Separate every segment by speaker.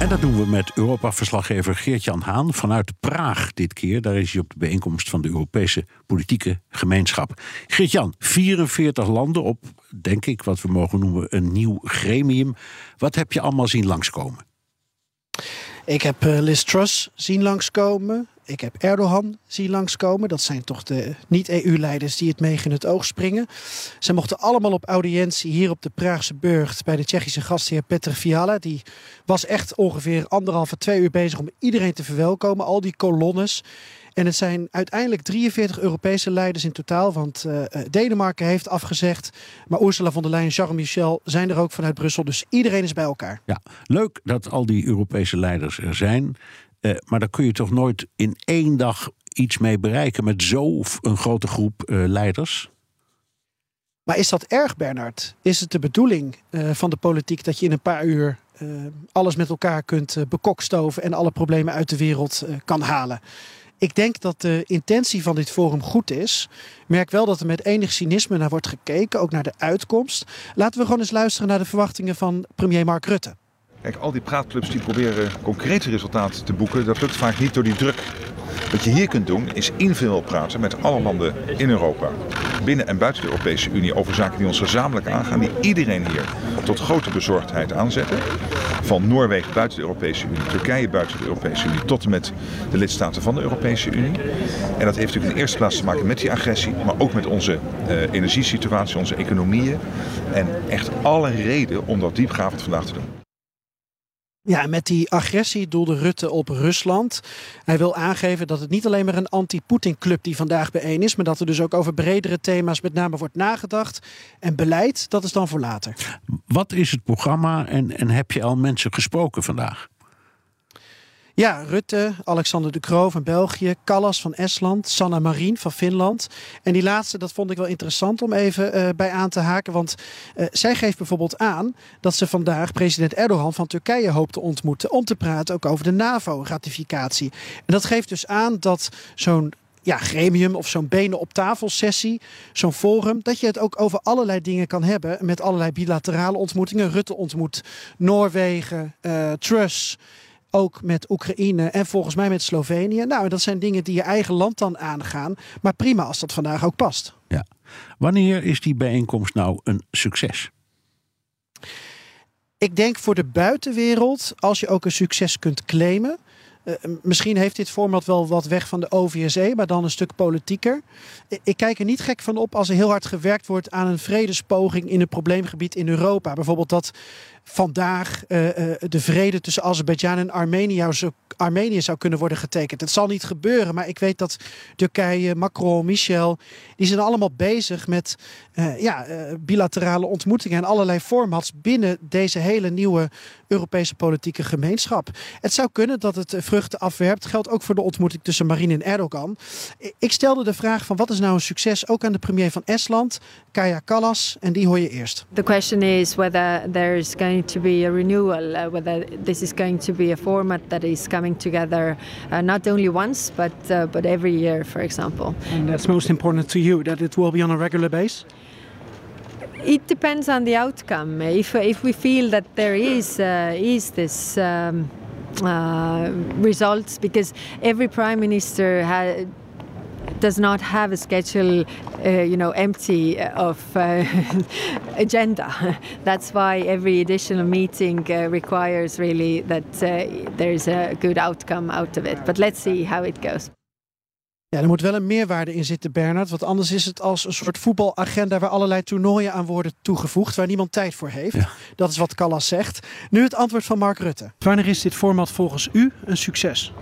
Speaker 1: En dat doen we met Europa-verslaggever Geert-Jan Haan vanuit Praag dit keer. Daar is hij op de bijeenkomst van de Europese politieke gemeenschap. Geert-Jan, 44 landen op, denk ik, wat we mogen noemen een nieuw gremium. Wat heb je allemaal zien langskomen?
Speaker 2: Ik heb uh, Liz Truss zien langskomen. Ik heb Erdogan zien langskomen. Dat zijn toch de niet-EU-leiders die het meeg in het oog springen. Ze mochten allemaal op audiëntie hier op de Praagse burcht bij de Tsjechische gastheer Petr Fiala. Die was echt ongeveer anderhalve, twee uur bezig om iedereen te verwelkomen. Al die kolonnes. En het zijn uiteindelijk 43 Europese leiders in totaal. Want uh, Denemarken heeft afgezegd. Maar Ursula von der Leyen en Charles Michel zijn er ook vanuit Brussel. Dus iedereen is bij elkaar.
Speaker 1: Ja, leuk dat al die Europese leiders er zijn. Uh, maar daar kun je toch nooit in één dag iets mee bereiken met zo'n grote groep uh, leiders?
Speaker 2: Maar is dat erg, Bernard? Is het de bedoeling uh, van de politiek dat je in een paar uur alles met elkaar kunt bekokstoven en alle problemen uit de wereld kan halen? Ik denk dat de intentie van dit forum goed is. Merk wel dat er met enig cynisme naar wordt gekeken, ook naar de uitkomst. Laten we gewoon eens luisteren naar de verwachtingen van premier Mark Rutte.
Speaker 3: Kijk, al die praatclubs die proberen concrete resultaten te boeken, dat lukt vaak niet door die druk. Wat je hier kunt doen is invullen praten met alle landen in Europa, binnen en buiten de Europese Unie, over zaken die ons gezamenlijk aangaan, die iedereen hier tot grote bezorgdheid aanzetten. Van Noorwegen buiten de Europese Unie, Turkije buiten de Europese Unie, tot en met de lidstaten van de Europese Unie. En dat heeft natuurlijk in de eerste plaats te maken met die agressie, maar ook met onze uh, energiesituatie, onze economieën. En echt alle reden om dat diepgravend vandaag te doen.
Speaker 2: Ja, met die agressie doelde Rutte op Rusland. Hij wil aangeven dat het niet alleen maar een anti-Poetin-club die vandaag bijeen is, maar dat er dus ook over bredere thema's met name wordt nagedacht. En beleid, dat is dan voor later.
Speaker 1: Wat is het programma en, en heb je al mensen gesproken vandaag?
Speaker 2: Ja, Rutte, Alexander de Croo van België, Callas van Estland, Sanna Marin van Finland. En die laatste, dat vond ik wel interessant om even uh, bij aan te haken. Want uh, zij geeft bijvoorbeeld aan dat ze vandaag president Erdogan van Turkije hoopt te ontmoeten. Om te praten ook over de NAVO-ratificatie. En dat geeft dus aan dat zo'n ja, gremium of zo'n benen op tafel sessie, zo'n forum, dat je het ook over allerlei dingen kan hebben met allerlei bilaterale ontmoetingen. Rutte ontmoet Noorwegen, uh, Truss ook met Oekraïne en volgens mij met Slovenië. Nou, dat zijn dingen die je eigen land dan aangaan. Maar prima als dat vandaag ook past.
Speaker 1: Ja. Wanneer is die bijeenkomst nou een succes?
Speaker 2: Ik denk voor de buitenwereld, als je ook een succes kunt claimen. Uh, misschien heeft dit format wel wat weg van de OVSE, maar dan een stuk politieker. Ik kijk er niet gek van op als er heel hard gewerkt wordt aan een vredespoging in een probleemgebied in Europa. Bijvoorbeeld dat vandaag uh, de vrede tussen Azerbeidzjan en Armenië zou, Armenië zou kunnen worden getekend. Het zal niet gebeuren, maar ik weet dat Turkije, Macron, Michel, die zijn allemaal bezig met uh, ja, bilaterale ontmoetingen en allerlei formats binnen deze hele nieuwe Europese politieke gemeenschap. Het zou kunnen dat het vruchten afwerpt. Geldt ook voor de ontmoeting tussen Marine en Erdogan. Ik stelde de vraag van wat is nou een succes ook aan de premier van Estland, Kaya Kallas, en die hoor je eerst.
Speaker 4: The question is whether to be a renewal, uh, whether this is going to be a format that is coming together uh, not only once but uh, but every year, for example.
Speaker 2: And that's most important to you that it will be on a regular basis.
Speaker 4: It depends on the outcome. If if we feel that there is uh, is this. Um, uh, results because every prime minister has does not have a schedule, uh, you know, empty of uh, agenda. That's why every additional meeting uh, requires really that there's a good outcome out of it. But let's see how it goes.
Speaker 2: Ja, er moet wel een meerwaarde in zitten, Bernard. Want anders is het als een soort voetbalagenda waar allerlei toernooien aan worden toegevoegd, waar niemand tijd voor heeft. Ja. Dat is wat Callas zegt. Nu het antwoord van Mark Rutte. Wanneer is dit format volgens u een succes?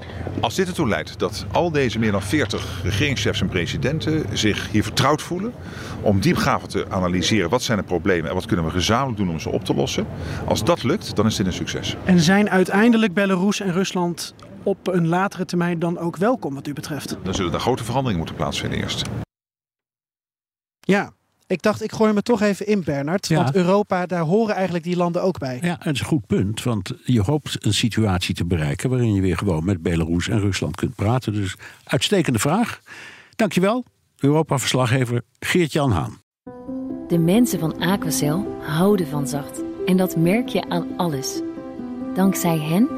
Speaker 3: Als dit ertoe leidt dat al deze meer dan 40 regeringschefs en presidenten zich hier vertrouwd voelen om diepgaven te analyseren wat zijn de problemen en wat kunnen we gezamenlijk doen om ze op te lossen. Als dat lukt, dan is dit een succes.
Speaker 2: En zijn uiteindelijk Belarus en Rusland op een latere termijn dan ook welkom wat u betreft?
Speaker 3: Dan zullen er grote veranderingen moeten plaatsvinden eerst.
Speaker 2: Ja, ik dacht, ik gooi me toch even in, Bernard.
Speaker 1: Ja.
Speaker 2: Want Europa, daar horen eigenlijk die landen ook bij.
Speaker 1: Ja, het is een goed punt, want je hoopt een situatie te bereiken waarin je weer gewoon met Belarus en Rusland kunt praten. Dus uitstekende vraag. Dankjewel, Europa-verslaggever Geert-Jan Haan.
Speaker 5: De mensen van Aquacel houden van zacht. En dat merk je aan alles. Dankzij hen